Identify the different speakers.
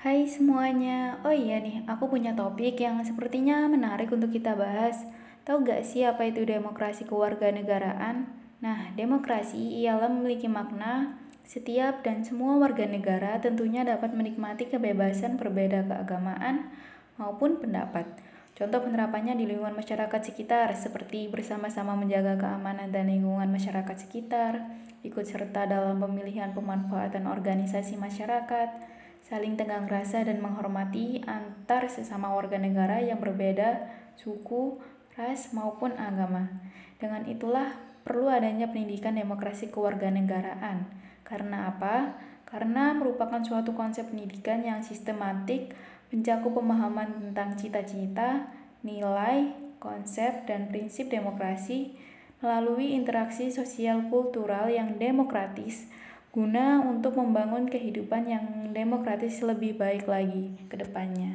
Speaker 1: Hai semuanya, oh iya nih, aku punya topik yang sepertinya menarik untuk kita bahas. Tahu gak sih apa itu demokrasi kewarganegaraan? Nah, demokrasi ialah memiliki makna setiap dan semua warga negara tentunya dapat menikmati kebebasan berbeda keagamaan maupun pendapat. Contoh penerapannya di lingkungan masyarakat sekitar, seperti bersama-sama menjaga keamanan dan lingkungan masyarakat sekitar, ikut serta dalam pemilihan pemanfaatan organisasi masyarakat, saling tegang rasa dan menghormati antar sesama warga negara yang berbeda suku, ras, maupun agama. Dengan itulah perlu adanya pendidikan demokrasi kewarganegaraan. Karena apa? Karena merupakan suatu konsep pendidikan yang sistematik, mencakup pemahaman tentang cita-cita, nilai, konsep, dan prinsip demokrasi melalui interaksi sosial kultural yang demokratis guna untuk membangun kehidupan yang demokratis lebih baik lagi ke depannya.